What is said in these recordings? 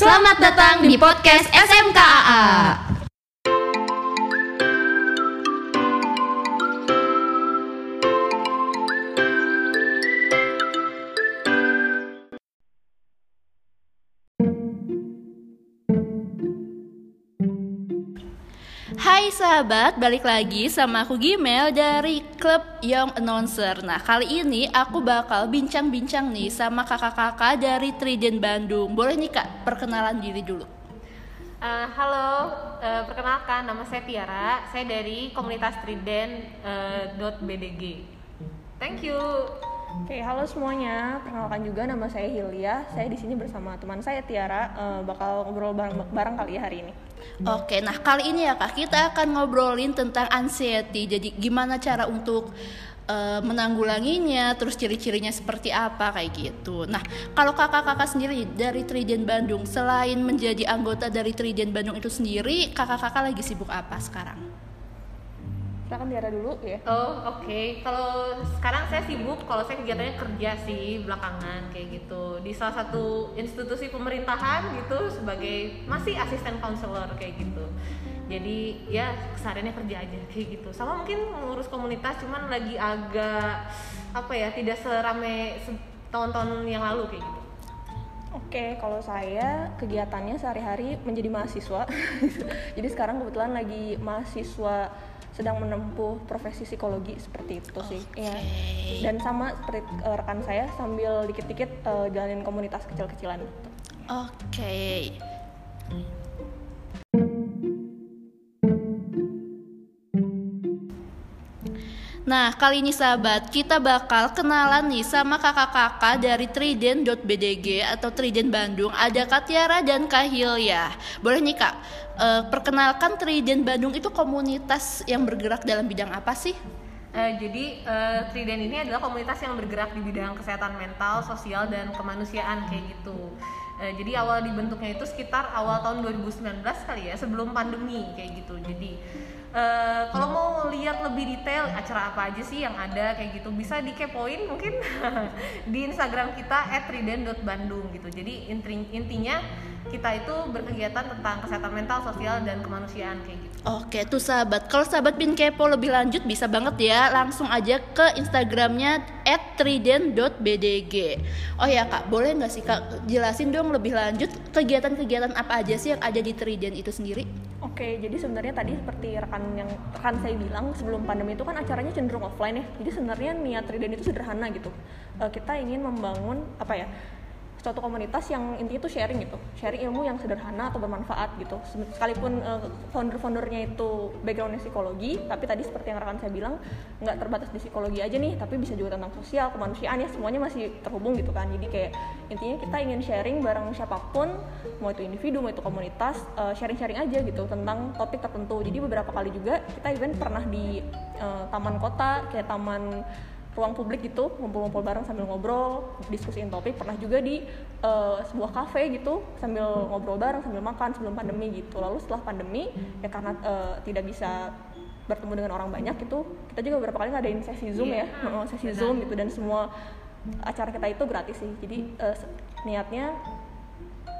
Selamat datang di podcast SMKAA. Hai sahabat, balik lagi sama aku Gimel dari klub Young Announcer Nah kali ini aku bakal bincang-bincang nih sama kakak-kakak dari Trident Bandung Boleh nih kak, perkenalan diri dulu Uh, halo, uh, perkenalkan nama saya Tiara. Saya dari komunitas Trident uh, .bdg. Thank you. Oke, halo semuanya. Perkenalkan juga nama saya Hilya. Saya di sini bersama teman saya Tiara. Uh, bakal ngobrol bareng, bareng kali ya hari ini. Oke, nah kali ini ya kak kita akan ngobrolin tentang anxiety. Jadi gimana cara untuk uh, menanggulanginya, terus ciri-cirinya seperti apa kayak gitu. Nah, kalau kakak-kakak sendiri dari Trident Bandung, selain menjadi anggota dari Trident Bandung itu sendiri, kakak-kakak lagi sibuk apa sekarang? Silakan Tiara dulu ya. Oh oke, okay. kalau sekarang saya sibuk, kalau saya kegiatannya kerja sih belakangan kayak gitu di salah satu institusi pemerintahan gitu sebagai masih asisten counselor kayak gitu jadi ya kesehariannya kerja aja kayak gitu sama mungkin mengurus komunitas cuman lagi agak apa ya tidak serame tahun-tahun yang lalu kayak gitu Oke, kalau saya kegiatannya sehari-hari menjadi mahasiswa. Jadi sekarang kebetulan lagi mahasiswa sedang menempuh profesi psikologi seperti itu sih. Okay. Ya. Dan sama seperti uh, rekan saya sambil dikit-dikit uh, jalanin komunitas kecil-kecilan. Oke. Okay. Nah, kali ini sahabat, kita bakal kenalan nih sama kakak-kakak dari Trident.bdg atau Trident Bandung. Ada Katiara dan Kahil ya. Boleh nih Kak, uh, perkenalkan Trident Bandung itu komunitas yang bergerak dalam bidang apa sih? Uh, jadi uh, Trident ini adalah komunitas yang bergerak di bidang kesehatan mental, sosial, dan kemanusiaan kayak gitu. Jadi awal dibentuknya itu sekitar awal tahun 2019 kali ya, sebelum pandemi kayak gitu. Jadi Uh, kalau mau lihat lebih detail acara apa aja sih yang ada kayak gitu bisa dikepoin mungkin di Instagram kita @riden.bandung gitu. Jadi intinya kita itu berkegiatan tentang kesehatan mental, sosial dan kemanusiaan kayak gitu. Oke, tuh sahabat. Kalau sahabat bin kepo lebih lanjut bisa banget ya langsung aja ke Instagramnya @trident.bdg. Oh ya kak, boleh nggak sih kak jelasin dong lebih lanjut kegiatan-kegiatan apa aja sih yang ada di Trident itu sendiri? Oke, jadi sebenarnya tadi seperti rekan yang rekan saya bilang sebelum pandemi itu kan acaranya cenderung offline ya. Jadi sebenarnya niat Riden itu sederhana gitu. Uh, kita ingin membangun apa ya? Suatu komunitas yang intinya itu sharing gitu. Sharing ilmu yang sederhana atau bermanfaat gitu. Sekalipun uh, founder-foundernya itu backgroundnya psikologi tapi tadi seperti yang rekan saya bilang nggak terbatas di psikologi aja nih tapi bisa juga tentang sosial kemanusiaan ya semuanya masih terhubung gitu kan. Jadi kayak intinya kita ingin sharing bareng siapa pun mau itu individu mau itu komunitas uh, sharing-sharing aja gitu tentang topik tertentu. Jadi beberapa kali juga kita event pernah di uh, taman kota kayak taman ruang publik gitu ngumpul-ngumpul bareng sambil ngobrol diskusiin topik. Pernah juga di uh, sebuah kafe gitu sambil ngobrol bareng sambil makan sebelum pandemi gitu. Lalu setelah pandemi ya karena uh, tidak bisa bertemu dengan orang banyak itu kita juga beberapa kali ngadain sesi zoom yeah. ya. Sesi zoom gitu. Dan semua acara kita itu gratis sih. Jadi uh, niatnya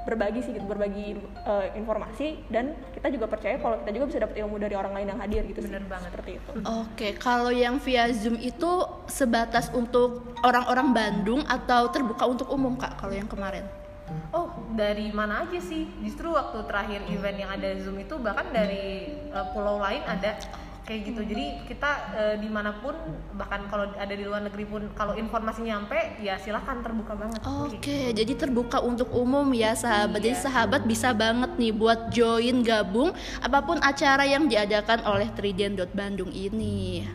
berbagi sih gitu berbagi uh, informasi dan kita juga percaya kalau kita juga bisa dapat ilmu dari orang lain yang hadir gitu benar banget seperti itu oke okay. kalau yang via zoom itu sebatas untuk orang-orang Bandung atau terbuka untuk umum kak kalau yang kemarin Oh, dari mana aja sih? Justru waktu terakhir event yang ada Zoom itu bahkan dari uh, pulau lain ada kayak gitu. Jadi kita e, di mana pun bahkan kalau ada di luar negeri pun kalau informasi nyampe ya silahkan terbuka banget. Oke okay, jadi terbuka untuk umum ya sahabat. Iya. jadi sahabat bisa banget nih buat join gabung apa pun acara yang diadakan oleh Trident Bandung ini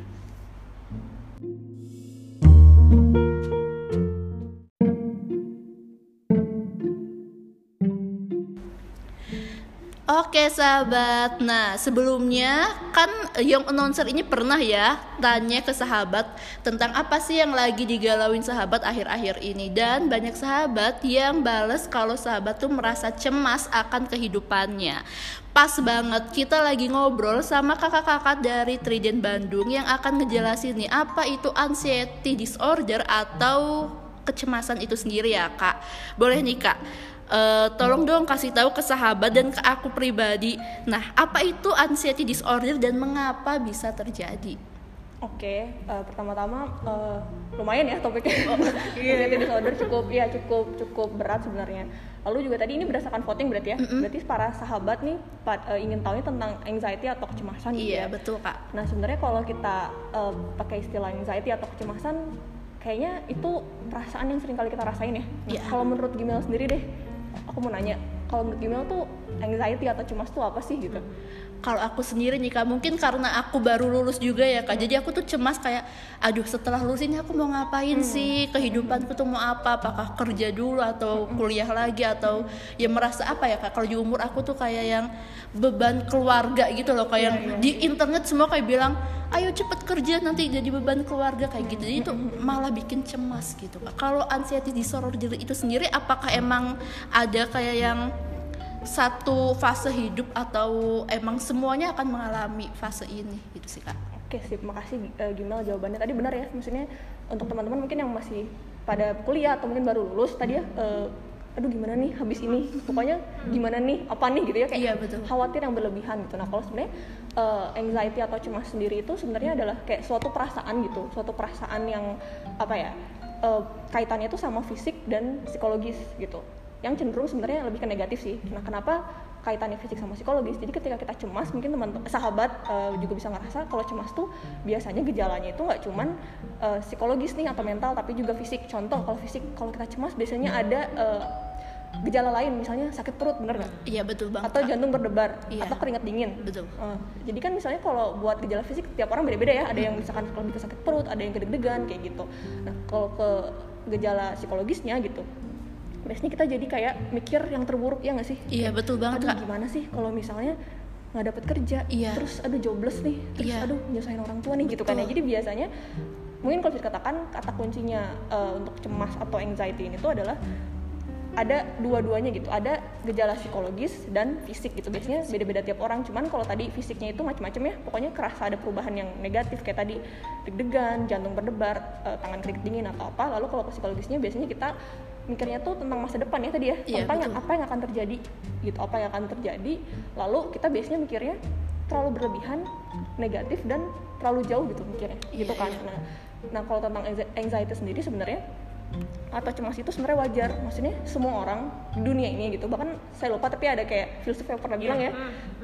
Oke sahabat, nah sebelumnya kan yang announcer ini pernah ya tanya ke sahabat tentang apa sih yang lagi digalauin sahabat akhir-akhir ini dan banyak sahabat yang bales kalau sahabat tuh merasa cemas akan kehidupannya. Pas banget kita lagi ngobrol sama kakak-kakak dari Trident Bandung yang akan ngejelasin nih apa itu anxiety disorder atau kecemasan itu sendiri ya kak. Boleh nih kak eh, tolong dong kasih tahu ke sahabat dan ke aku pribadi. Nah, apa itu anxiety disorder dan mengapa bisa terjadi? Oke, eh, pertama-tama eh, lumayan ya topiknya. Anxiety disorder cukup ya cukup cukup berat sebenarnya. Lalu juga tadi ini berdasarkan voting berarti ya. Berarti para sahabat nih pa- eh, ingin tahu tentang anxiety atau kecemasan gitu Iya, ya. betul, Kak. Nah sebenarnya kalau kita eh, pakai istilah anxiety atau kecemasan, kayaknya itu perasaan yang sering kali kita rasain ya. Nah, Iya. Kalau menurut Gimel sendiri deh, aku mau nanya, kalau menurut Gimel tuh anxiety atau cemas tuh apa sih gitu? Kalau aku sendiri nih kak, mungkin karena aku baru lulus juga ya kak, jadi aku tuh cemas kayak, aduh setelah lulus ini aku mau ngapain sih, kehidupanku tuh mau apa, apakah kerja dulu atau kuliah lagi? Atau ya merasa apa ya kak, kalau di umur aku tuh kayak yang beban keluarga gitu loh, kayak yang di internet semua kayak bilang, ayo cepet kerja nanti jadi beban keluarga kayak gitu, jadi itu malah bikin cemas gitu kak. Kalau anxiety disorder itu sendiri, apakah emang ada kayak yang satu fase hidup atau emang semuanya akan mengalami fase ini gitu sih kak Oke sip, makasih eh, Gimel jawabannya tadi benar ya. Maksudnya untuk teman-teman mungkin yang masih pada kuliah atau mungkin baru lulus tadi ya, eh, aduh gimana nih habis ini, pokoknya gimana nih, apa nih gitu ya kayak Iya, betul. khawatir yang berlebihan gitu. Nah kalau sebenarnya eh, anxiety atau cemas sendiri itu sebenarnya adalah kayak suatu perasaan gitu, suatu perasaan yang apa ya eh, kaitannya itu sama fisik dan psikologis gitu. Yang cenderung sebenarnya lebih ke negatif sih. Nah kenapa kaitannya fisik sama psikologis. Jadi ketika kita cemas, mungkin teman sahabat eh, juga bisa ngerasa kalau cemas tuh biasanya gejalanya itu nggak cuman eh, psikologis nih atau mental, tapi juga fisik. Contoh kalau fisik, kalau kita cemas biasanya ada eh, gejala lain, misalnya sakit perut, bener nggak? iya betul banget Atau jantung berdebar, Iya. atau keringat dingin. betul Eh, jadi kan misalnya kalau buat gejala fisik tiap orang beda-beda ya. Ada yang misalkan kalau bisa sakit perut, ada yang kedeg-degan kayak gitu. Nah kalau ke gejala psikologisnya gitu, biasanya kita jadi kayak mikir yang terburuk ya nggak sih? iya betul banget aduh kak. gimana sih kalau misalnya nggak dapat kerja? Iya. terus aduh jobless nih. Terus Iya. aduh nyusahin orang tua nih gitu kan ya. Betul. jadi biasanya mungkin kalau bisa dikatakan kata kuncinya eh, untuk cemas atau anxiety ini tuh adalah ada dua-duanya gitu. Ada gejala psikologis dan fisik gitu. Biasanya beda-beda tiap orang. Cuman kalau tadi fisiknya itu macam-macam ya. Pokoknya kerasa ada perubahan yang negatif. Kayak tadi deg-degan jantung berdebar eh, tangan keringet dingin atau apa. Lalu kalau psikologisnya biasanya kita mikirnya tuh tentang masa depan ya tadi ya. Iya, tentang yang apa yang akan terjadi gitu. Apa yang akan terjadi. Lalu kita biasanya mikirnya terlalu berlebihan negatif dan terlalu jauh gitu mikirnya gitu Iya, kan. iya. nah nah kalau tentang anxi- anxiety sendiri sebenarnya atau cemas itu sebenarnya wajar. Maksudnya semua orang di dunia ini gitu bahkan saya lupa tapi ada kayak filsuf yang pernah bilang ya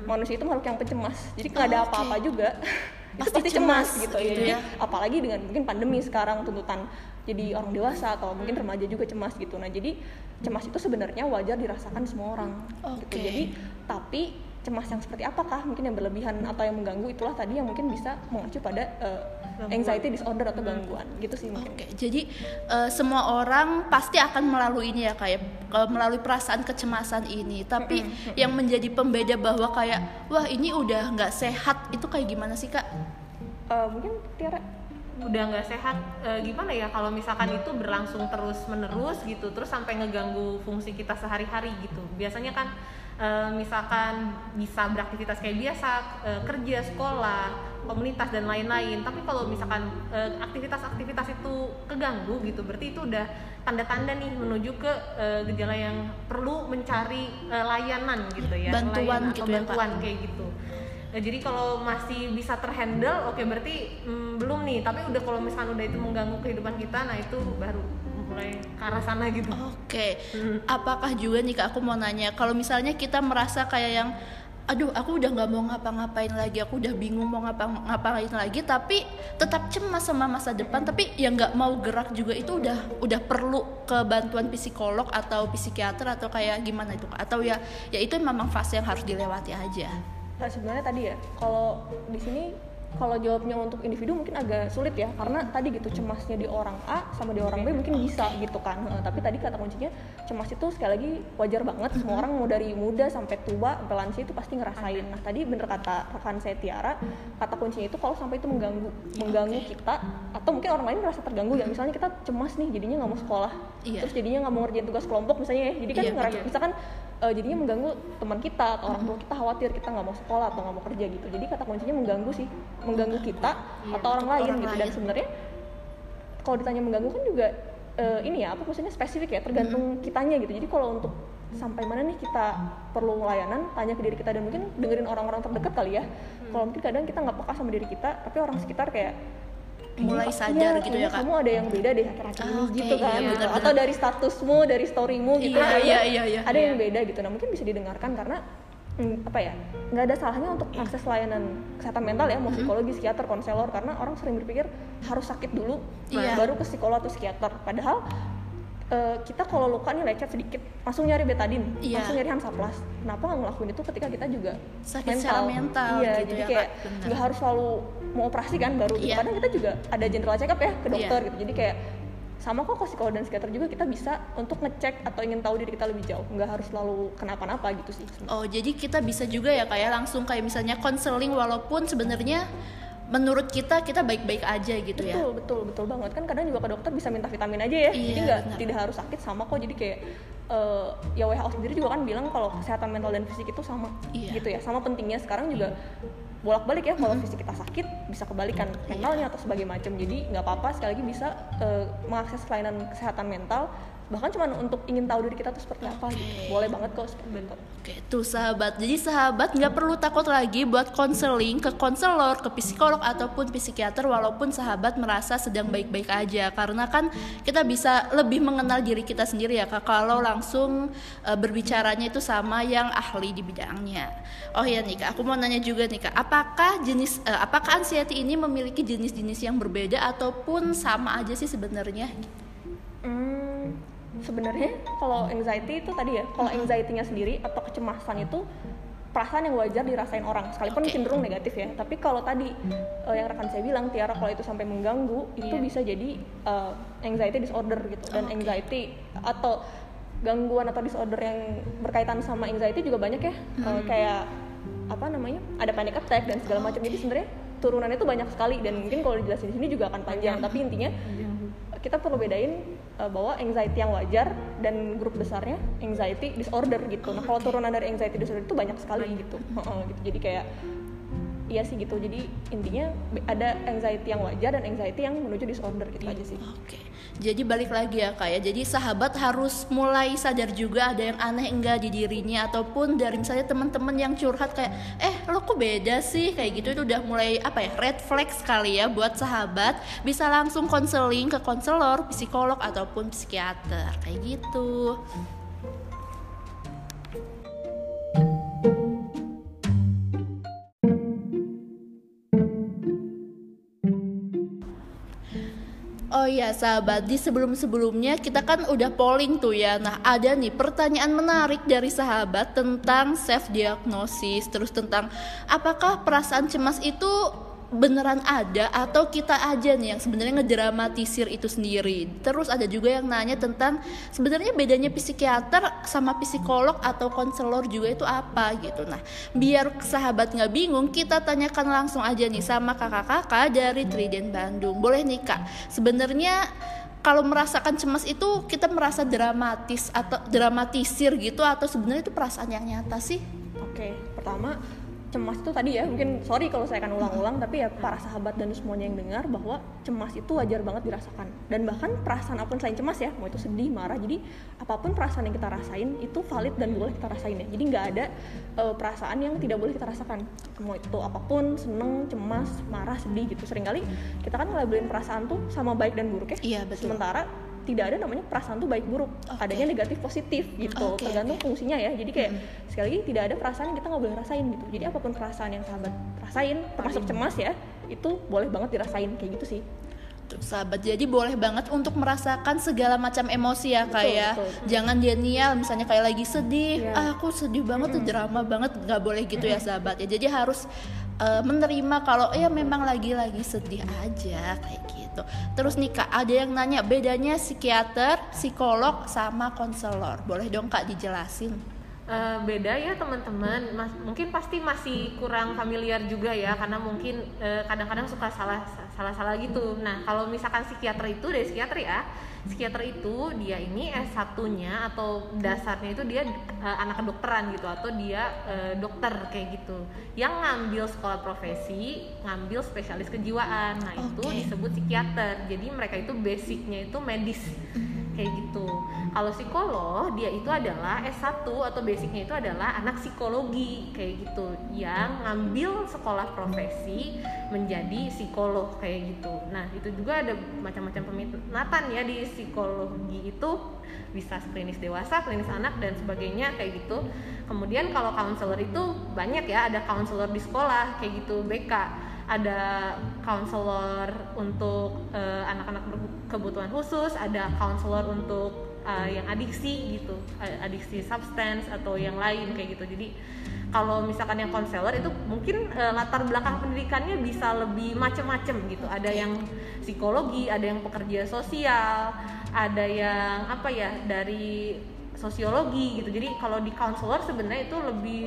manusia itu makhluk yang pencemas. Jadi nggak ada Oke. apa-apa juga itu Pasti pasti cemas, cemas, gitu, gitu ya. ya. Apalagi dengan mungkin pandemi sekarang tuntutan jadi orang dewasa atau mungkin remaja juga cemas gitu. Nah jadi cemas itu sebenarnya wajar dirasakan semua orang gitu. Oke. jadi tapi cemas yang seperti apakah mungkin yang berlebihan atau yang mengganggu itulah tadi yang mungkin bisa mengacu pada eh, anxiety disorder atau gangguan gitu sih mungkin. Oke, jadi eh, semua orang pasti akan melalui ini ya kayak eh, melalui perasaan kecemasan ini. Tapi yang menjadi pembeda bahwa kayak wah ini udah nggak sehat itu kayak gimana sih kak? Eh, mungkin Tiara udah nggak sehat eh, gimana ya? Kalau misalkan itu berlangsung terus menerus gitu terus sampai ngeganggu fungsi kita sehari-hari gitu. Biasanya kan eh, misalkan bisa beraktivitas kayak biasa eh, kerja sekolah komunitas dan lain-lain. Tapi kalau misalkan aktivitas-aktivitas itu keganggu gitu berarti itu udah tanda-tanda nih menuju ke eh, gejala yang perlu mencari eh, layanan gitu ya. Bantuan layanan atau gitu ya, Kak? bantuan kayak gitu Nah, jadi kalau masih bisa terhandle, oke berarti mm, belum nih. Tapi udah kalau misalkan udah itu mengganggu kehidupan kita, nah itu baru mulai ke arah sana gitu. Oke, Hmm. apakah juga nih kak aku mau nanya kalau misalnya kita merasa kayak yang aduh aku udah nggak mau ngapa-ngapain lagi aku udah bingung mau ngapa-ngapain lagi tapi tetap cemas sama masa depan tapi yang nggak mau gerak juga itu udah udah perlu ke bantuan psikolog atau psikiater atau kayak gimana itu atau ya ya itu memang fase yang harus dilewati aja Nah, sebenarnya tadi ya kalau di sini kalau jawabnya untuk individu mungkin agak sulit ya karena tadi gitu cemasnya di orang A sama di orang B mungkin bisa gitu kan. Tapi tadi kata kuncinya cemas itu sekali lagi wajar banget. Semua orang mau dari muda sampai tua sampai lansia itu pasti ngerasain. Nah tadi bener kata rekan saya Tiara kata kuncinya itu kalau sampai itu mengganggu mengganggu kita atau mungkin orang lain merasa terganggu ya. Misalnya kita cemas nih jadinya nggak mau sekolah. Iya. terus jadinya nggak mau ngerjain tugas kelompok misalnya ya. Jadi kan Iya, ngera- iya. misalkan eh, jadinya mengganggu teman kita atau orang tua kita khawatir kita nggak mau sekolah atau nggak mau kerja gitu. Jadi kata kuncinya mengganggu sih mengganggu kita Iya, atau orang lain orang gitu. Dan sebenarnya kalau ditanya mengganggu kan juga eh, ini ya apa maksudnya spesifik ya tergantung kitanya gitu. Jadi kalau untuk sampai mana nih kita perlu layanan tanya ke diri kita. Dan mungkin dengerin orang-orang terdekat kali ya. Kalau mungkin kadang kita nggak peka sama diri kita tapi orang sekitar kayak Mulai "Kayaknya- sadar iya, gitu ya, Kak? kamu ada yang beda deh ini Ah, oke, gitu kan iya, gitu. benar-benar. atau dari statusmu dari storymu gitu Iya, kayaknya iya, iya, iya. ada yang beda gitu nah mungkin bisa didengarkan karena hmm, apa ya nggak ada salahnya untuk akses layanan kesehatan mental ya mau psikologi psikiater konselor karena orang sering berpikir harus sakit dulu Iya. baru ke psikolog atau psikiater padahal eh, kita kalau luka nih lecet sedikit langsung nyari betadin Iya. langsung nyari hamsaplas kenapa nggak ngelakuin itu ketika kita juga Sakit secara mental iya gitu jadi ya, kayak nggak harus selalu mau operasi kan baru gitu. Kadang kita juga ada general check up ya ke dokter Iya. gitu jadi kayak sama kok ke psikolog dan psikiater juga kita bisa untuk ngecek atau ingin tahu diri kita lebih jauh nggak harus selalu kenapa-napa gitu sih. Oh, jadi kita bisa juga ya kayak langsung kayak misalnya konseling walaupun sebenarnya menurut kita kita baik-baik aja gitu ya. betul betul betul banget. Kan kadang juga ke dokter bisa minta vitamin aja ya. Iya, jadi nggak tidak harus sakit sama kok. Jadi kayak eh, ya WHO sendiri juga kan bilang kalau kesehatan mental dan fisik itu sama Iya. gitu ya. Sama pentingnya sekarang juga bolak-balik ya. Kalau fisik kita sakit bisa kebalikan mentalnya atau sebagai macam. Jadi nggak apa-apa sekali lagi bisa eh, mengakses layanan kesehatan mental bahkan cuma untuk ingin tahu diri kita tuh seperti apa gitu boleh banget kok seperti itu Oke, tuh sahabat. Jadi sahabat nggak perlu takut lagi buat konseling ke konselor, ke psikolog ataupun psikiater walaupun sahabat merasa sedang baik-baik aja. Karena kan kita bisa lebih mengenal diri kita sendiri ya Kak kalau langsung eh, berbicaranya itu sama yang ahli di bidangnya. Oh ya nih Kak, aku mau nanya juga nih Kak, apakah jenis eh, apakah anxiety ini memiliki jenis-jenis yang berbeda ataupun sama aja sih sebenarnya? Hmm, sebenarnya kalau anxiety itu tadi ya, kalau anxiety-nya sendiri atau kecemasan itu perasaan yang wajar dirasain orang, sekalipun Oke. cenderung negatif ya. Tapi kalau tadi eh, yang rekan saya bilang, Tiara kalau itu sampai mengganggu, itu Iya. bisa jadi eh, anxiety disorder gitu. Dan Oke. anxiety atau gangguan atau disorder yang berkaitan sama anxiety juga banyak ya, Eh, kayak apa namanya, ada panic attack dan segala macam. Jadi sebenarnya turunannya itu banyak sekali dan mungkin kalau dijelasin di sini juga akan panjang. Tapi intinya kita perlu bedain uh, bahwa anxiety yang wajar dan grup besarnya anxiety disorder gitu. Nah, kalau turunan dari anxiety disorder itu banyak sekali gitu. Gitu. Jadi kayak iya sih gitu. Jadi intinya ada anxiety yang wajar dan anxiety yang menuju disorder gitu aja sih. Oke, jadi balik lagi ya kak ya. Jadi sahabat harus mulai sadar juga ada yang aneh enggak di dirinya ataupun dari misalnya teman-teman yang curhat kayak, eh lo kok beda sih kayak gitu itu udah mulai apa ya red flag sekali ya buat sahabat bisa langsung konseling ke konselor, psikolog ataupun psikiater kayak gitu. Oh iya sahabat, di sebelum-sebelumnya kita kan udah polling tuh ya. Nah ada nih pertanyaan menarik dari sahabat tentang self diagnosis Terus tentang apakah perasaan cemas itu beneran ada atau kita aja nih yang sebenarnya ngedramatisir itu sendiri. Terus ada juga yang nanya tentang sebenarnya bedanya psikiater sama psikolog atau konselor juga itu apa gitu. Nah biar sahabat nggak bingung kita tanyakan langsung aja nih sama kakak-kakak dari Triden Bandung. Boleh nih kak, sebenarnya kalau merasakan cemas itu kita merasa dramatis atau dramatisir gitu atau sebenarnya itu perasaan yang nyata sih? Oke, pertama cemas itu tadi ya mungkin sorry kalau saya akan ulang-ulang tapi ya para sahabat dan semuanya yang dengar bahwa cemas itu wajar banget dirasakan. Dan bahkan perasaan apa pun selain cemas ya mau itu sedih marah jadi apa pun perasaan yang kita rasain itu valid dan boleh kita rasain ya. Jadi nggak ada eh, perasaan yang tidak boleh kita rasakan. Mau itu apa pun seneng cemas marah sedih gitu. Seringkali kita kan ngelabelin perasaan tuh sama baik dan buruk ya. Iya, betul. sementara tidak ada namanya perasaan tuh baik buruk. Oke. adanya negatif positif gitu Oke, tergantung fungsinya ya. Jadi kayak sekali lagi tidak ada perasaan yang kita nggak boleh rasain gitu. Jadi apa pun perasaan yang sahabat rasain termasuk cemas ya itu boleh banget dirasain kayak gitu sih. Sahabat jadi boleh banget untuk merasakan segala macam emosi ya Betul, kayak betul. jangan denial misalnya kayak lagi sedih Iya. ah aku sedih banget tuh drama banget. Nggak boleh gitu ya sahabat ya. Jadi harus eh, menerima kalau ya memang lagi-lagi sedih aja kayak gitu. Terus nih kak ada yang nanya bedanya psikiater psikolog sama konselor? Boleh dong kak dijelasin Eh, beda ya teman-teman. Mas- mungkin pasti masih kurang familiar juga ya karena mungkin eh, kadang-kadang suka salah salah salah gitu. Nah kalau misalkan psikiater itu dari psikiater ya psikiater itu dia ini S1 nya atau dasarnya itu dia eh, anak kedokteran gitu atau dia eh, dokter kayak gitu. Yang ngambil sekolah profesi ngambil spesialis kejiwaan. Nah itu Oke. disebut psikiater. Jadi mereka itu basicnya itu medis kayak gitu. Kalau psikolog dia itu adalah S1 atau basicnya itu adalah anak psikologi kayak gitu yang ngambil sekolah profesi menjadi psikolog kayak gitu. Nah itu juga ada macam-macam peminatan ya di psikologi itu. Bisa klinis dewasa, klinis anak dan sebagainya kayak gitu. Kemudian kalau counselor itu banyak ya, ada counselor di sekolah kayak gitu BK, ada counselor untuk uh, anak-anak berkebutuhan khusus, ada counselor untuk uh, yang adiksi gitu, adiksi substance atau yang lain kayak gitu. Jadi kalau misalkan yang konselor itu mungkin uh, latar belakang pendidikannya bisa lebih macam-macam gitu. Ada yang psikologi, ada yang pekerja sosial, ada yang apa ya dari sosiologi gitu jadi kalau di counselor sebenarnya itu lebih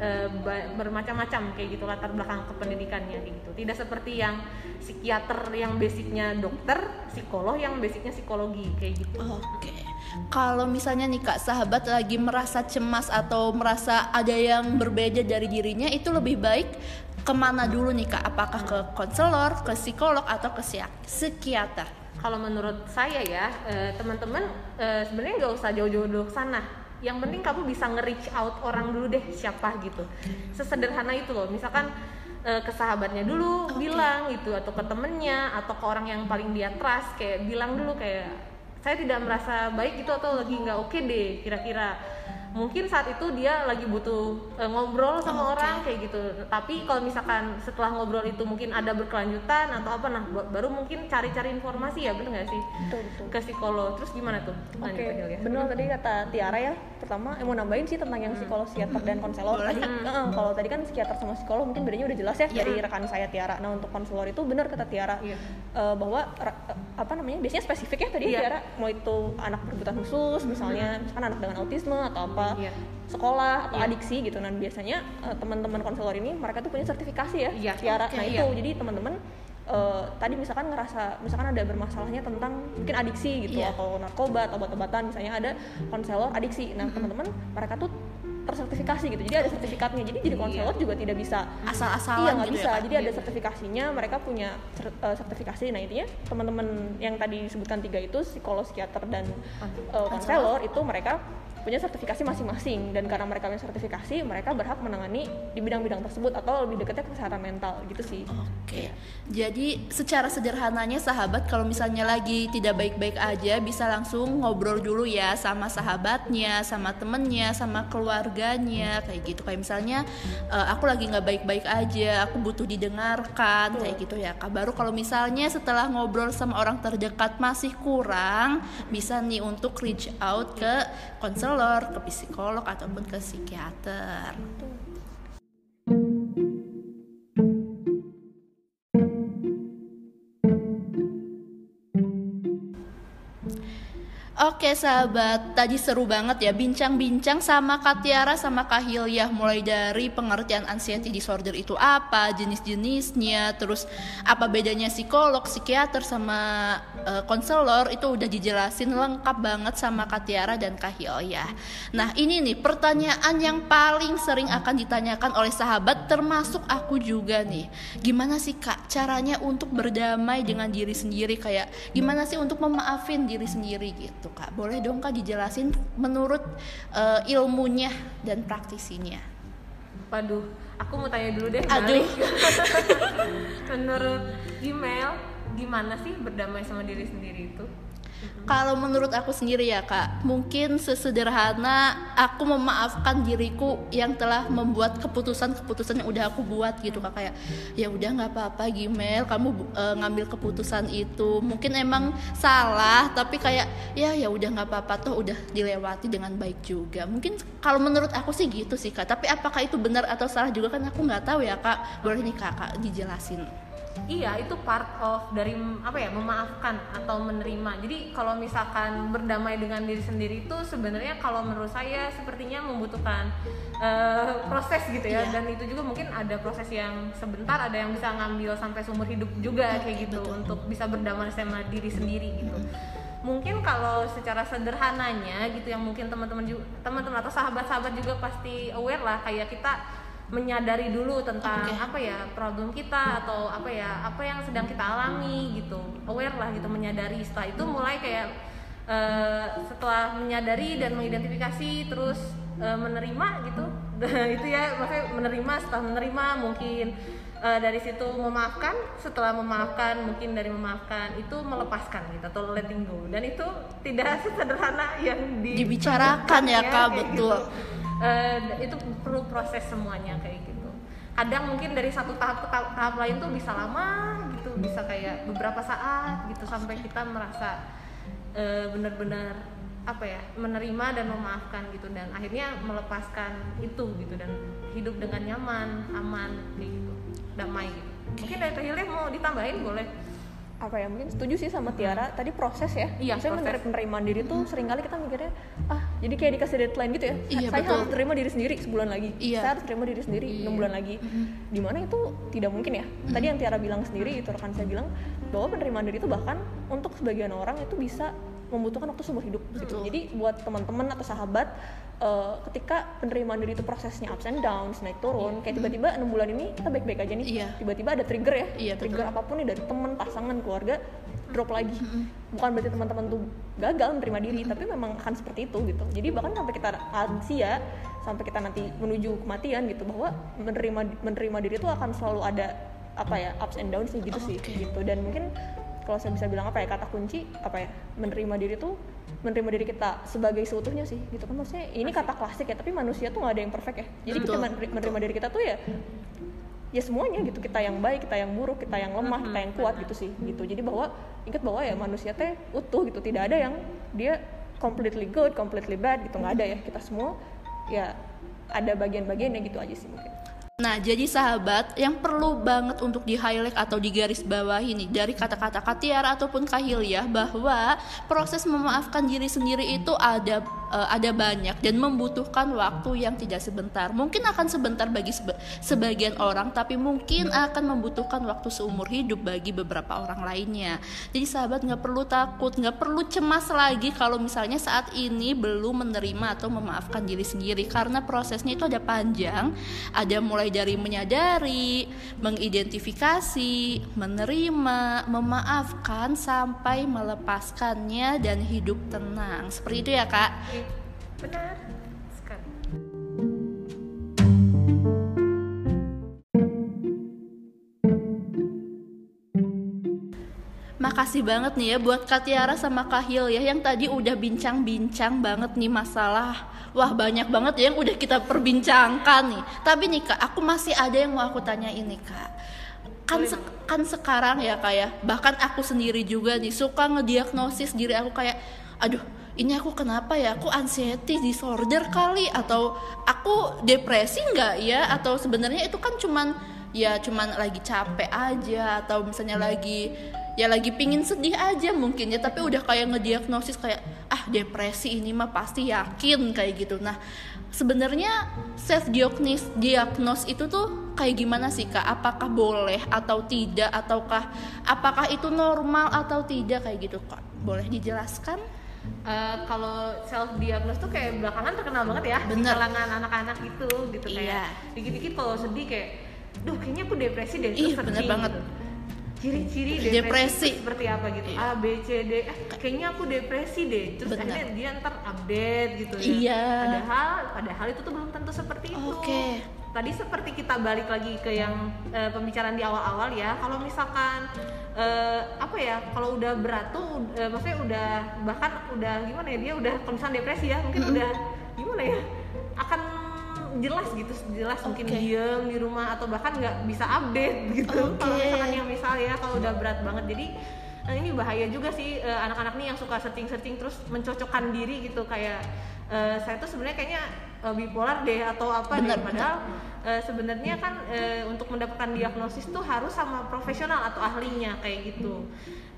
uh, bermacam-macam kayak gitu latar belakang kependidikannya gitu. Tidak seperti yang psikiater yang basicnya dokter psikolog yang basicnya psikologi kayak gitu. Oke. Okay. kalau misalnya nih kak sahabat lagi merasa cemas atau merasa ada yang berbeda dari dirinya itu lebih baik ke mana dulu nih kak? Apakah ke konselor ke psikolog atau ke psikiater? Kalau menurut saya ya eh, teman-teman eh, sebenarnya nggak usah jauh-jauh dulu ke sana yang penting kamu bisa nge-reach out orang dulu deh siapa gitu. Sesederhana itu loh. Misalkan uh, ke sahabatnya dulu okay. bilang gitu atau ke temennya atau ke orang yang paling dia trust kayak bilang dulu kayak saya tidak merasa baik itu atau lagi nggak oke okay deh kira-kira mungkin saat itu dia lagi butuh uh, ngobrol sama oh, orang kayak gitu tapi kalau misalkan setelah ngobrol itu mungkin ada berkelanjutan atau apa nah baru mungkin cari-cari informasi ya bener nggak sih betul, betul. ke psikolog terus gimana tuh oke okay. ya. bener tadi kata Tiara ya pertama eh, mau nambahin sih tentang yang hmm. psikolog psikiater dan konselor tadi uh, kalau tadi kan psikiater sama psikolog mungkin bedanya udah jelas ya yeah. dari rekan saya Tiara nah untuk konselor itu benar kata Tiara yeah. Iya. uh, bahwa uh, apa namanya biasanya spesifik ya tadi yeah. Tiara mau itu anak berkebutuhan khusus misalnya misalkan anak dengan autisme atau apa apa yeah. sekolah atau yeah. adiksi gitu nah biasanya uh, teman-teman konselor ini mereka tuh punya sertifikasi ya yeah. Tiara okay, nah itu yeah. jadi teman-teman uh, tadi misalkan ngerasa misalkan ada bermasalahnya tentang mungkin adiksi gitu yeah. atau narkoba atau obat-obatan misalnya ada konselor adiksi nah teman-teman mereka tuh tersertifikasi gitu jadi ada sertifikatnya jadi jadi iya. konselor juga tidak bisa asal-asalan iya nggak gitu ya, bisa ya, jadi ada sertifikasinya mereka punya uh, sertifikasi nah intinya teman-teman yang tadi disebutkan tiga itu psikolog psikiater dan uh, konselor itu mereka punya sertifikasi masing-masing dan karena mereka punya sertifikasi mereka berhak menangani di bidang-bidang tersebut atau lebih dekatnya ke kesehatan mental gitu sih. Oke. Okay. Ya. Jadi secara sederhananya sahabat kalau misalnya lagi tidak baik-baik aja bisa langsung ngobrol dulu ya sama sahabatnya, sama temennya, sama keluarganya kayak gitu. Kayak misalnya uh, aku lagi nggak baik-baik aja, aku butuh didengarkan kayak gitu ya. Kak. Baru kalau misalnya setelah ngobrol sama orang terdekat masih kurang bisa nih untuk reach out ke konselor, ke psikolog ataupun ke psikiater. Oke sahabat, tadi seru banget ya bincang-bincang sama Kak sama Kak Hilyah mulai dari pengertian anxiety disorder itu apa, jenis-jenisnya, terus apa bedanya psikolog, psikiater sama uh, konselor itu udah dijelasin lengkap banget sama Kak dan Kak Hilyah. Nah ini nih pertanyaan yang paling sering akan ditanyakan oleh sahabat termasuk aku juga nih. Gimana sih Kak caranya untuk berdamai dengan diri sendiri kayak gimana sih untuk memaafin diri sendiri gitu? Kak boleh dong kak dijelasin menurut uh, ilmunya dan praktisinya. Waduh aku mau tanya dulu deh aduh. menurut email gimana sih berdamai sama diri sendiri itu kalau menurut aku sendiri ya kak, mungkin sesederhana aku memaafkan diriku yang telah membuat keputusan-keputusan yang udah aku buat gitu kak kayak ya udah nggak apa-apa Gmail, kamu uh, ngambil keputusan itu mungkin emang salah tapi kayak ya ya udah nggak apa-apa toh udah dilewati dengan baik juga. Mungkin kalau menurut aku sih gitu sih kak. Tapi apakah itu benar atau salah juga kan aku nggak tahu ya kak. Boleh nih kakak dijelasin iya itu part of dari apa ya memaafkan atau menerima jadi kalau misalkan berdamai dengan diri sendiri itu sebenarnya kalau menurut saya sepertinya membutuhkan uh, proses gitu ya yeah. dan itu juga mungkin ada proses yang sebentar ada yang bisa ngambil sampai seumur hidup juga kayak gitu Betul. untuk bisa berdamai sama diri sendiri gitu mungkin kalau secara sederhananya gitu yang mungkin teman-teman teman-teman atau sahabat-sahabat juga pasti aware lah kayak kita menyadari dulu tentang okay. apa ya problem kita atau apa ya apa yang sedang kita alami gitu. Aware lah gitu menyadari. Setelah itu mulai kayak eh, setelah menyadari dan mengidentifikasi terus eh, menerima gitu. Itu ya maksudnya menerima setelah menerima mungkin eh, dari situ memaafkan. Setelah memaafkan mungkin dari memaafkan itu melepaskan gitu atau letting go. Dan itu tidak sesederhana yang di- Dibicarakan ya, Kak, kayak betul. Eh, itu perlu proses semuanya kayak gitu. Kadang mungkin dari satu tahap ke tahap, tahap lain tuh bisa lama gitu bisa kayak beberapa saat gitu sampai kita merasa eh, benar-benar apa ya menerima dan memaafkan gitu dan akhirnya melepaskan itu gitu dan hidup dengan nyaman aman kayak gitu damai gitu. Mungkin dari Tehilnya mau ditambahin boleh apa ya mungkin setuju sih sama Tiara. Tadi proses ya. Iya, saya menerima penerimaan diri tuh sering kali kita mikirnya ah jadi kayak dikasih deadline gitu ya. Iya, saya betul. harus terima diri sendiri sebulan lagi. Iya. saya harus terima diri sendiri enam bulan lagi. Di mana itu tidak mungkin ya. Tadi yang Tiara bilang sendiri itu rekan saya bilang bahwa penerimaan diri itu bahkan untuk sebagian orang itu bisa membutuhkan waktu seumur hidup gitu. Jadi buat teman-teman atau sahabat eh, ketika penerimaan diri itu prosesnya ups and downs naik turun kayak tiba-tiba enam bulan ini kita baik-baik aja nih Iya. tiba-tiba ada trigger ya Iya, trigger apa pun nih dari teman pasangan keluarga drop lagi. Bukan berarti teman-teman tuh gagal menerima diri tapi memang akan seperti itu gitu. Jadi bahkan sampai kita lansia sampai kita nanti menuju kematian gitu bahwa menerima menerima diri itu akan selalu ada apa ya ups and downs gitu sih Oke. gitu. Dan mungkin kalau saya bisa bilang apa ya kata kunci apa ya menerima diri tuh menerima diri kita sebagai seutuhnya sih gitu kan. Maksudnya ini kata klasik ya tapi manusia tuh nggak ada yang perfect ya. Jadi kita Betul, mener- menerima diri kita tuh ya ya semuanya gitu kita yang baik kita yang buruk kita yang lemah kita yang kuat gitu sih gitu. Jadi bahwa ingat bahwa ya manusia teh utuh gitu tidak ada yang dia completely good completely bad gitu nggak ada ya. Kita semua ya ada bagian-bagiannya gitu aja sih mungkin Nah, jadi sahabat, yang perlu banget untuk di-highlight atau digaris bawahi nih dari kata-kata Katiara ataupun Kahiliah bahwa proses memaafkan diri sendiri itu ada eh, ada banyak dan membutuhkan waktu yang tidak sebentar. Mungkin akan sebentar bagi sebe- sebagian orang, tapi mungkin akan membutuhkan waktu seumur hidup bagi beberapa orang lainnya. Jadi sahabat nggak perlu takut, nggak perlu cemas lagi kalau misalnya saat ini belum menerima atau memaafkan diri sendiri karena prosesnya itu ada panjang, ada mulai dari menyadari, mengidentifikasi, menerima, memaafkan sampai melepaskannya dan hidup tenang. Seperti itu ya, Kak. Benar sekali. Makasih banget nih ya buat Kak Tiara sama Kak Hil ya yang tadi udah bincang-bincang banget nih masalah. Wah banyak banget ya yang udah kita perbincangkan nih. Tapi nih Kak aku masih ada yang mau aku tanya ini Kak. Kan se- kan sekarang ya Kak ya bahkan aku sendiri juga nih suka ngediagnosis diri aku kayak aduh ini aku kenapa ya? Aku anxiety disorder kali atau aku depresi nggak ya? Atau sebenarnya itu kan cuman ya cuman lagi capek aja atau misalnya lagi ya lagi pingin sedih aja mungkin ya tapi udah kayak ngediagnosis kayak ah depresi ini mah pasti yakin kayak gitu. Nah sebenarnya self diagnosis diagnos itu tuh kayak gimana sih kak? Apakah boleh atau tidak? Ataukah apakah itu normal atau tidak? Kayak gitu kak. Boleh dijelaskan Eh, kalau self diagnose tuh kayak belakangan terkenal banget ya di Bener. kalangan anak-anak itu gitu Iya. kayak dikit-dikit kalau sedih kayak duh kayaknya aku depresi deh Ih, bener searching banget. gitu. ciri-ciri Depresi. depresi, seperti apa gitu Iya. A B C D eh, kayaknya aku depresi deh terus Bener. akhirnya dia ntar update gitu ya Iya. padahal padahal itu tuh belum tentu seperti itu Oke. tadi seperti kita balik lagi ke yang eh, pembicaraan di awal-awal ya kalau misalkan eh, apa ya kalau udah berat tuh eh, maksudnya udah bahkan udah gimana ya dia udah misalnya depresi ya mungkin udah gimana ya akan jelas gitu jelas mungkin Oke. diem di rumah atau bahkan nggak bisa update gitu kalau Oke. misalkan yang misalnya kalau udah berat banget jadi eh, ini bahaya juga sih eh, anak-anak nih yang suka searching-searching terus mencocokkan diri gitu kayak eh, saya tuh sebenarnya kayaknya eh, bipolar deh atau apa Bener, deh padahal eh, sebenarnya kan eh, untuk mendapatkan diagnosis tuh harus sama profesional atau ahlinya kayak gitu.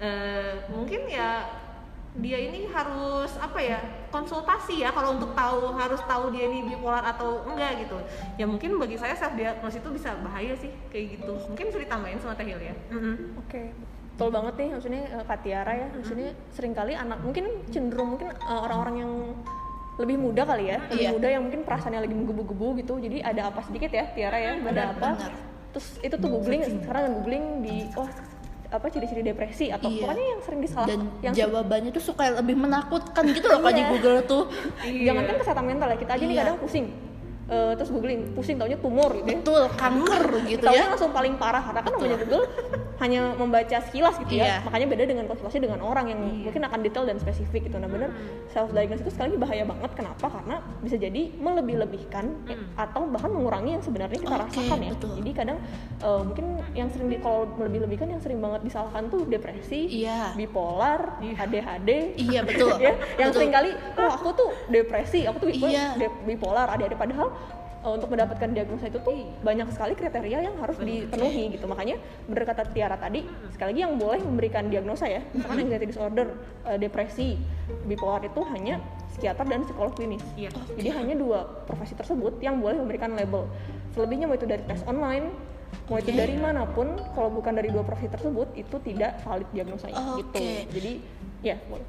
Eh, mungkin ya dia ini harus apa ya konsultasi ya kalau untuk tahu harus tahu dia ini bipolar atau enggak gitu. Ya mungkin bagi saya self diagnosis itu bisa bahaya sih kayak gitu. Mungkin bisa ditambahin sama Tehil ya. Oke, betul banget nih maksudnya eh, Kak Tiara ya, maksudnya sering kali anak mungkin cenderung mungkin orang-orang yang lebih muda kali ya, lebih Iya. muda yang mungkin perasaannya lagi menggebu-gebu gitu, jadi ada apa sedikit ya Tiara ya, ada Benar, apa, benar. terus itu tuh googling, sekarang googling di oh apa ciri-ciri depresi atau Iya. pokoknya yang sering disalah dan yang jawabannya tuh suka lebih menakutkan gitu loh kalau di Iya. Google tuh jangan kan kesehatan mental ya kita aja nih Iya. kadang pusing Eh, terus googling pusing taunya tumor gitu ya betul kanker gitu Taunya ya langsung paling parah karena kan namanya Google hanya membaca sekilas gitu ya Iya. makanya beda dengan konsultasi dengan orang yang mungkin akan detail dan spesifik gitu nah bener self diagnosis itu sekali lagi bahaya banget kenapa karena bisa jadi melebih-lebihkan eh, atau bahkan mengurangi yang sebenarnya kita Oke, rasakan ya betul. jadi kadang eh, mungkin yang sering di kalau melebih-lebihkan yang sering banget disalahkan tuh depresi Iya. bipolar ADHD Iya, betul. ya yang Betul. sering kali oh aku tuh depresi aku tuh bipolar, Iya. de- bipolar ADHD padahal uh, untuk mendapatkan diagnosa itu tuh banyak sekali kriteria yang harus dipenuhi gitu. Makanya bener kata Tiara tadi sekali lagi yang boleh memberikan diagnosa ya misalkan anxiety disorder uh, depresi bipolar itu hanya psikiater dan psikolog klinis. Iya. jadi hanya dua profesi tersebut yang boleh memberikan label. Selebihnya mau itu dari tes online mau itu Oke. dari mana pun kalau bukan dari dua profesi tersebut itu tidak valid diagnosanya gitu. Oke. jadi ya boleh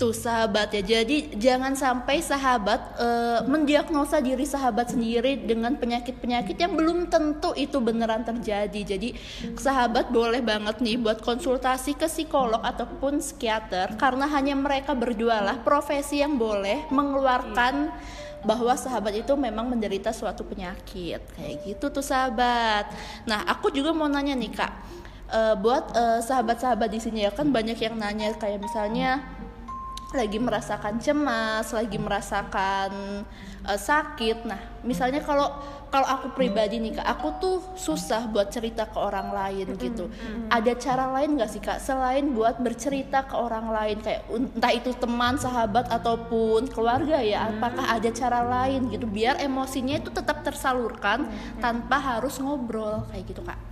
Tuh sahabat ya, jadi jangan sampai sahabat eh, mendiagnosa diri sahabat sendiri dengan penyakit-penyakit yang belum tentu itu beneran terjadi. Jadi sahabat boleh banget nih buat konsultasi ke psikolog ataupun psikiater karena hanya mereka berdua lah profesi yang boleh mengeluarkan bahwa sahabat itu memang menderita suatu penyakit kayak gitu tuh sahabat. Nah aku juga mau nanya nih kak, Eh, buat eh, sahabat-sahabat di sini ya kan banyak yang nanya kayak misalnya lagi merasakan cemas, lagi merasakan eh, sakit. Nah, misalnya kalau kalau aku pribadi nih kak, aku tuh susah buat cerita ke orang lain gitu. Ada cara lain nggak sih kak, selain buat bercerita ke orang lain kayak entah itu teman, sahabat ataupun keluarga ya? Apakah ada cara lain gitu biar emosinya itu tetap tersalurkan tanpa harus ngobrol kayak gitu kak?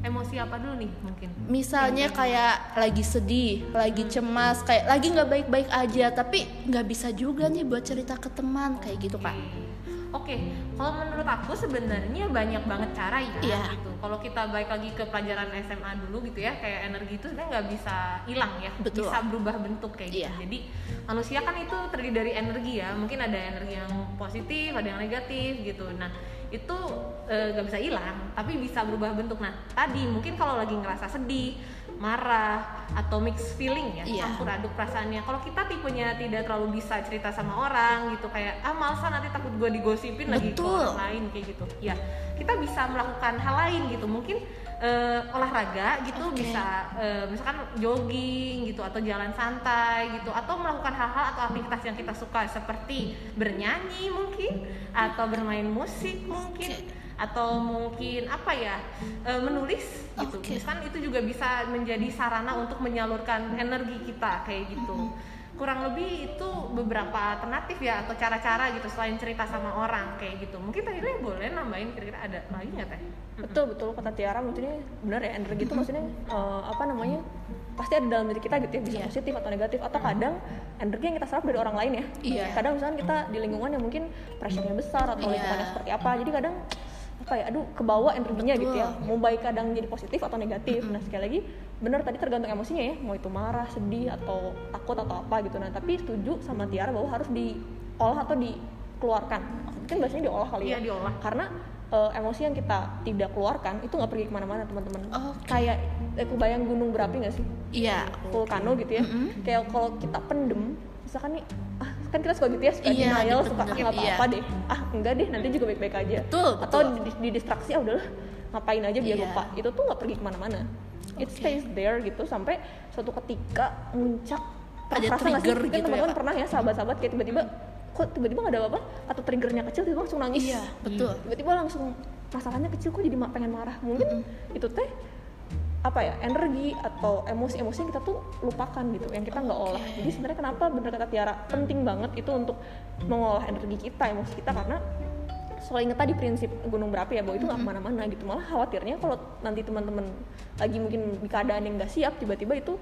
Emosi apa dulu nih mungkin? Misalnya kayak lagi sedih, lagi cemas, kayak lagi nggak baik-baik aja, tapi nggak bisa juga nih buat cerita ke teman kayak gitu kak. Oke, kalau menurut aku sebenarnya banyak banget cara ya Iya. gitu. Kalau kita balik lagi ke pelajaran SMA dulu gitu ya, kayak energi itu sebenarnya nggak bisa hilang ya, Betul. bisa berubah bentuk kayak gitu. Iya. Jadi manusia kan itu terdiri dari energi ya, mungkin ada energi yang positif, ada yang negatif gitu. Nah itu eh, nggak bisa hilang, tapi bisa berubah bentuk. Nah tadi mungkin kalau lagi ngerasa sedih, marah atau mixed feeling ya, Iya. campur aduk perasaannya. Kalau kita tipenya tidak terlalu bisa cerita sama orang gitu kayak ah malsa nanti takut gue digosipin lagi ke Betul. orang lain kayak gitu. Ya kita bisa melakukan hal lain gitu. Mungkin eh, olahraga gitu Oke. bisa eh, misalkan jogging gitu atau jalan santai gitu atau melakukan hal-hal atau aktivitas yang kita suka seperti bernyanyi mungkin atau bermain musik mungkin atau mungkin apa ya eh, menulis gitu. Oke. misalkan itu juga bisa menjadi sarana untuk menyalurkan energi kita kayak gitu. Kurang lebih itu beberapa alternatif ya atau cara-cara gitu selain cerita sama orang kayak gitu. Mungkin tadi boleh nambahin kira-kira ada lagi nggak teh? Betul betul. Kata Tiara maksudnya benar ya energi itu maksudnya eh, apa namanya pasti ada dalam diri kita gitu ya bisa Iya. positif atau negatif atau kadang energi yang kita serap dari orang lain ya. Iya. kadang misalnya kita di lingkungan yang mungkin pressure-nya besar atau Iya. lingkungannya seperti apa jadi kadang apa ya aduh kebawa energinya gitu ya Betul. mau baik kadang jadi positif atau negatif nah sekali lagi benar tadi tergantung emosinya ya mau itu marah sedih atau takut atau apa gitu nah tapi setuju sama Tiara bahwa harus diolah atau dikeluarkan mungkin bahasanya diolah kali Iya, ya diolah. karena eh, emosi yang kita tidak keluarkan itu nggak pergi ke mana-mana teman-teman Oke. kayak eh, kebayang gunung berapi nggak sih Iya. vulkano gitu ya Mm-mm. kayak kalau kita pendem misalkan nih ah kan kita suka gitu ya suka Iya, denial suka bener-bener, nggak apa-apa iya. deh ah enggak deh nanti juga baik-baik aja Betul, atau betul. di, di distraksi ah udahlah ngapain aja biar Iya. lupa itu tuh nggak pergi ke mana-mana it Oke. stays there gitu sampai suatu ketika muncak Ada Rasa nggak sih? trigger gitu ya, teman-teman Kak? pernah ya sahabat-sahabat kayak tiba-tiba kok tiba-tiba nggak ada apa-apa atau triggernya kecil tiba-tiba langsung nangis Iya, betul. tiba-tiba langsung masalahnya kecil kok jadi pengen marah mungkin itu teh apa ya energi atau emosi-emosi yang kita tuh lupakan gitu yang kita nggak olah. Jadi sebenarnya kenapa bener kata Tiara penting banget itu untuk mengolah energi kita emosi kita karena soal inget tadi prinsip gunung berapi ya bahwa itu nggak ke mana-mana gitu. Malah khawatirnya kalau nanti teman-teman lagi mungkin di keadaan yang nggak siap tiba-tiba itu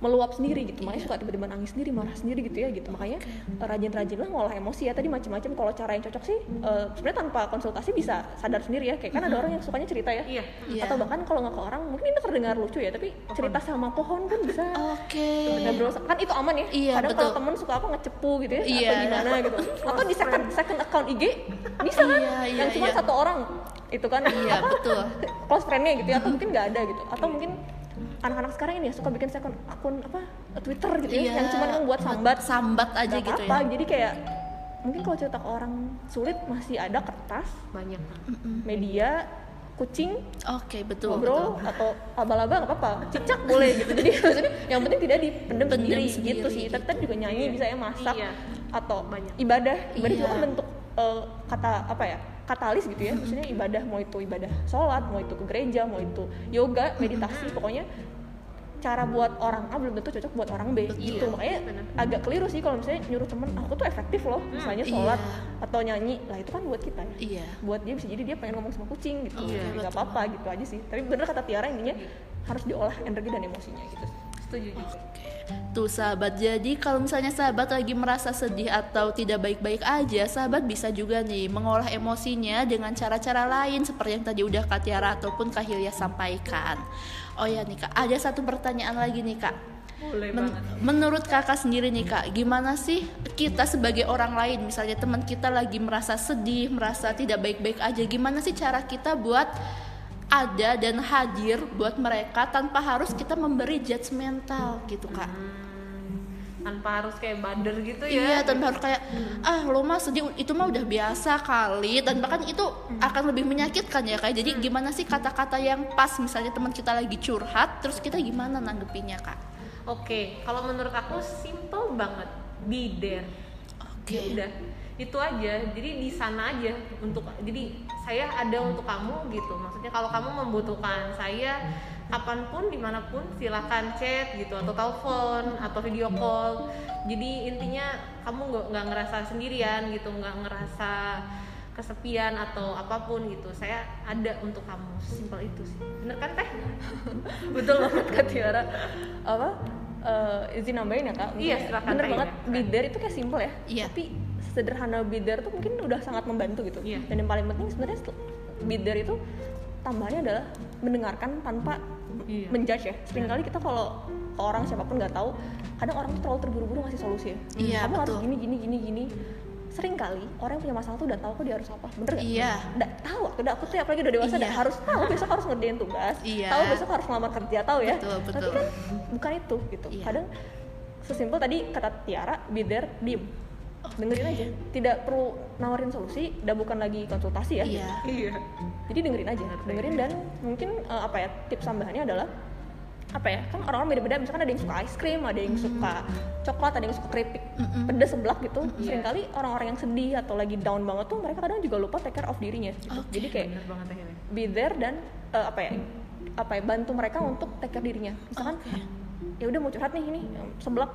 meluap sendiri gitu. Makanya suka tiba-tiba nangis sendiri marah sendiri gitu ya gitu. Makanya rajin-rajin lah ngolah emosi ya. Tadi macam-macam kalau cara yang cocok sih eh, sebenarnya tanpa konsultasi bisa sadar sendiri ya. Kayak kan ada orang yang sukanya cerita ya. Iya. Iya. atau bahkan kalau nggak ke orang mungkin ini terdengar lucu ya tapi cerita sama pohon pun bisa Oke. ngobrol kan itu aman ya. Iya, kadang kalau temen suka apa ngecepu gitu ya Iya. atau gimana gitu. Atau di second second account IG bisa kan? Iya, iya, yang cuma iya. satu orang itu kan. Iya, apa? betul. close friendnya gitu ya atau mungkin nggak ada gitu. Atau mungkin anak-anak sekarang ini ya suka bikin akun akun apa Twitter gitu ya Iya, yang cuma membuat sambat sambat aja gitu apa-apa. ya jadi kayak mungkin kalau cerita ke orang sulit masih ada kertas banyak media kucing oke betul ngobrol betul. atau abal-abal nggak apa-apa cicak boleh gitu jadi maksudnya yang penting tidak dipendem Pendem sendiri, sendiri gitu sih gitu. juga nyanyi bisa ya masak Iya. atau Banyak. ibadah ibadah Iya. juga kan bentuk eh, kata apa ya katalis gitu ya maksudnya ibadah mau itu ibadah sholat mau itu ke gereja mau itu yoga meditasi pokoknya cara buat orang A belum tentu cocok buat orang B. Gitu. Iya, makanya benar. agak keliru sih kalau misalnya nyuruh temen aku tuh efektif loh misalnya sholat Iya. atau nyanyi. Lah itu kan buat kita ya. Iya. Buat dia bisa jadi dia pengen ngomong sama kucing gitu. Iya, nggak betul. apa-apa gitu aja sih. Tapi bener kata Tiara intinya harus diolah energi dan emosinya gitu. Setuju juga. Tuh sahabat, jadi kalau misalnya sahabat lagi merasa sedih atau tidak baik-baik aja, sahabat bisa juga nih mengolah emosinya dengan cara-cara lain seperti yang tadi udah Kak Tiara ataupun Kak Hilya sampaikan. Oh ya nih Kak, ada satu pertanyaan lagi nih Kak. boleh Men- banget menurut kakak sendiri nih kak, gimana sih kita sebagai orang lain, misalnya teman kita lagi merasa sedih, merasa tidak baik-baik aja, gimana sih cara kita buat ada dan hadir buat mereka tanpa harus kita memberi judgmental gitu kak? Tanpa harus kayak bader gitu Iya, ya tanpa harus kayak ah lo mah sedih itu mah udah biasa kali. Dan bahkan itu akan lebih menyakitkan ya kayak jadi gimana sih kata-kata yang pas? Misalnya teman kita lagi curhat terus kita gimana nanggepinnya kak? oke kalau menurut aku simple banget be there. Ya udah itu aja. Jadi di sana aja untuk jadi saya ada untuk kamu gitu. Maksudnya kalau kamu membutuhkan saya kapan pun di mana pun silakan chat gitu atau telepon atau video call. Jadi intinya kamu nggak nggak ngerasa sendirian gitu nggak ngerasa kesepian atau apa pun gitu. Saya ada untuk kamu. Simpel itu sih. Bener kan teh? Betul banget kak Tiara. Apa eh, izin nambahin ya kak Mungkin Iya, ya, silakan, bener banget Ida. bidder itu kayak simple ya Iya. tapi sederhana bidder tuh mungkin udah sangat membantu gitu Iya. dan yang paling penting sebenarnya bidder itu tambahannya adalah mendengarkan tanpa Iya. menjudge ya sering kali kita kalau orang siapa pun nggak tahu kadang orang tuh terlalu terburu-buru ngasih solusi ya Iya, kamu harus betul. gini gini gini gini sering kali orang yang punya masalah tuh udah tahu kok dia harus apa bener gak? Iya. Nggak tahu aku udah aku tuh apalagi udah dewasa Iya. udah harus tahu besok harus ngerjain tugas Iya. tahu besok harus ngelamar kerja tahu ya Betul, tapi betul. kan bukan itu gitu Iya. kadang sesimpel tadi kata Tiara be there diem dengerin aja tidak perlu nawarin solusi udah bukan lagi konsultasi ya Iya. iya jadi dengerin aja dengerin dan mungkin eh, apa ya tips tambahannya adalah apa ya kan orang-orang beda-beda misalkan ada yang suka es krim ada yang suka coklat ada yang suka keripik Mm-mm. pedas seblak gitu Iya. sering kali orang-orang yang sedih atau lagi down banget tuh mereka kadang juga lupa take care of dirinya gitu. Oke. jadi kayak banget be there dan eh, apa ya apa ya bantu mereka untuk take care dirinya misalkan Oke. ya udah mau curhat nih ini seblak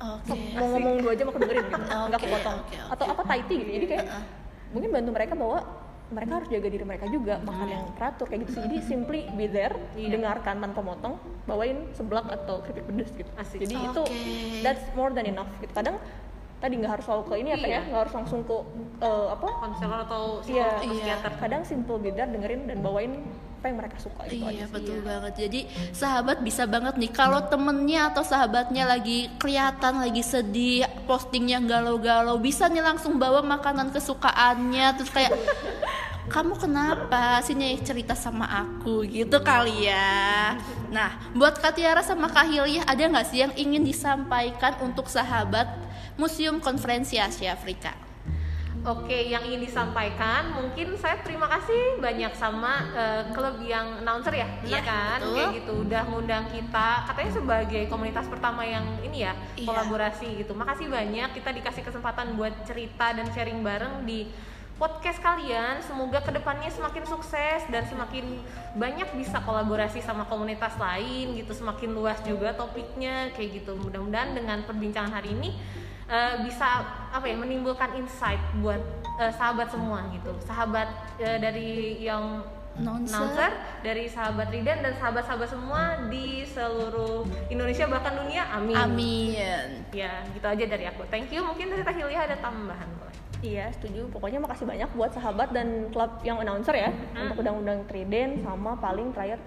Oke. mau ngomong dua jam aku dengerin gitu nggak Oke, kepotong oke, oke. atau apa Thai tea gitu jadi kayak Uh-uh. mungkin bantu mereka bahwa mereka harus jaga diri mereka juga makan yang teratur kayak gitu sih jadi simply be there Iya. dengarkan tanpa motong bawain seblak atau keripik pedes gitu Asik. jadi itu Oke. that's more than enough gitu kadang tadi nggak harus selalu ke ini apa ya Iya. nggak harus langsung ke eh, apa konselor atau Iya, psikolog atau iya. psikiater kadang simple be there dengerin dan bawain apa yang mereka suka gitu Iya aja betul banget. Jadi sahabat bisa banget nih kalau temennya atau sahabatnya lagi kelihatan lagi sedih, postingnya galau-galau, bisa nih langsung bawa makanan kesukaannya terus kayak kamu kenapa sini cerita sama aku gitu kali ya. Nah buat Kak Tiara sama Kak Hilya ada nggak sih yang ingin disampaikan untuk sahabat Museum Konferensi Asia Afrika? Oke, yang ingin disampaikan mungkin saya terima kasih banyak sama klub yang announcer ya, benar Iya, kan? betul. Kayak gitu udah ngundang kita, katanya sebagai komunitas pertama yang ini ya Iya. kolaborasi gitu. Makasih banyak kita dikasih kesempatan buat cerita dan sharing bareng di podcast kalian. Semoga ke depannya semakin sukses dan semakin banyak bisa kolaborasi sama komunitas lain gitu, semakin luas juga topiknya kayak gitu. Mudah-mudahan dengan perbincangan hari ini eh, bisa apa ya menimbulkan insight buat eh, sahabat semua gitu. Sahabat eh, dari yang announcer dari sahabat Ridan dan sahabat-sahabat semua di seluruh Indonesia bahkan dunia amin. Amin. ya gitu aja dari aku. Thank you. Mungkin dari Teh Hilya ada tambahan boleh? Iya setuju. Pokoknya makasih banyak buat sahabat dan klub yang announcer ya. Untuk undang-undang Triden sama paling terakhir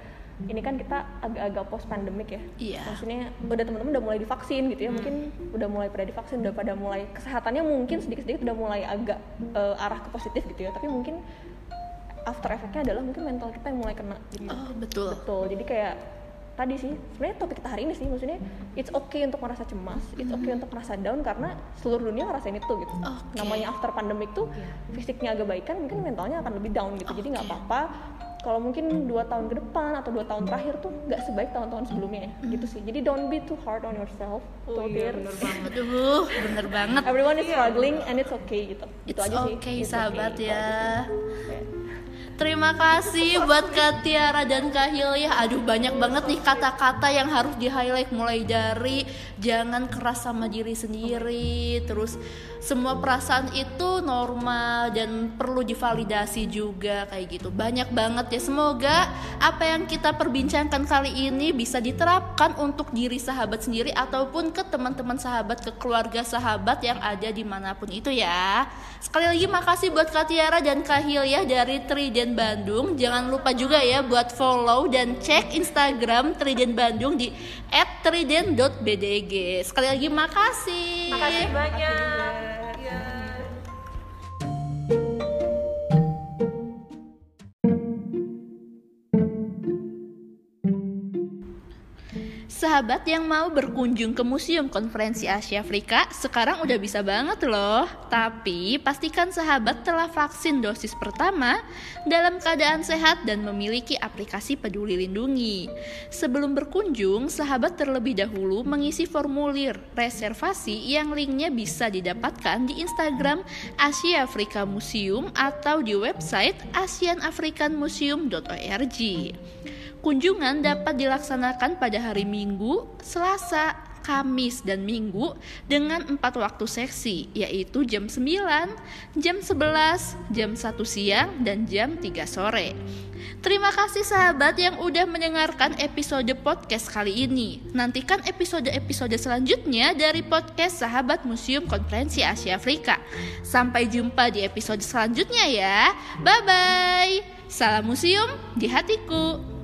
ini kan kita agak-agak post pandemic ya. Iya. Maksudnya udah teman-teman udah mulai divaksin gitu ya. Mungkin udah mulai pada divaksin udah pada mulai kesehatannya mungkin sedikit-sedikit udah mulai agak eh, arah ke positif gitu ya. Tapi mungkin after effectnya adalah mungkin mental kita yang mulai kena gitu. Oh betul. Betul. Jadi kayak tadi sih sebenarnya topik kita hari ini sih maksudnya it's okay untuk merasa cemas it's okay untuk merasa down karena seluruh dunia ngerasain itu gitu Oke. namanya after pandemic tuh fisiknya agak baikan mungkin mentalnya akan lebih down gitu jadi nggak apa-apa kalau mungkin dua tahun ke depan atau dua tahun terakhir tuh nggak sebaik tahun-tahun sebelumnya ya gitu sih jadi don't be too hard on yourself oh iya bener banget Aduh, bener banget. everyone is struggling and it's okay gitu It's itu aja sih okay, It's sahabat okay. ya. Terima kasih buat Kak Tiara dan Kak Hilya. Aduh banyak banget nih kata-kata yang harus di highlight mulai dari jangan keras sama diri sendiri, terus semua perasaan itu normal dan perlu divalidasi juga kayak gitu. Banyak banget ya. Semoga apa yang kita perbincangkan kali ini bisa diterapkan untuk diri sahabat sendiri ataupun ke teman-teman sahabat, ke keluarga sahabat yang ada di mana pun itu ya. Sekali lagi makasih buat Kak Tiara dan Kak Hilya dari Bandung. Jangan lupa juga ya buat follow dan cek Instagram Triden Bandung di @triden.bdg. Sekali lagi makasih. makasih banyak. Sahabat yang mau berkunjung ke Museum Konferensi Asia Afrika sekarang udah bisa banget loh. Tapi pastikan sahabat telah vaksin dosis pertama dalam keadaan sehat dan memiliki aplikasi Peduli Lindungi. Sebelum berkunjung, sahabat terlebih dahulu mengisi formulir reservasi yang linknya bisa didapatkan di Instagram Asia Afrika Museum atau di website asianafricanmuseum.org. Kunjungan dapat dilaksanakan pada hari Minggu, Selasa, Kamis, dan Minggu dengan empat waktu seksi, yaitu jam 9, jam 11, jam 1 siang, dan jam 3 sore. Terima kasih sahabat yang udah mendengarkan episode podcast kali ini. Nantikan episode-episode selanjutnya dari podcast Sahabat Museum Konferensi Asia Afrika. Sampai jumpa di episode selanjutnya ya. Bye-bye. Salam museum di hatiku.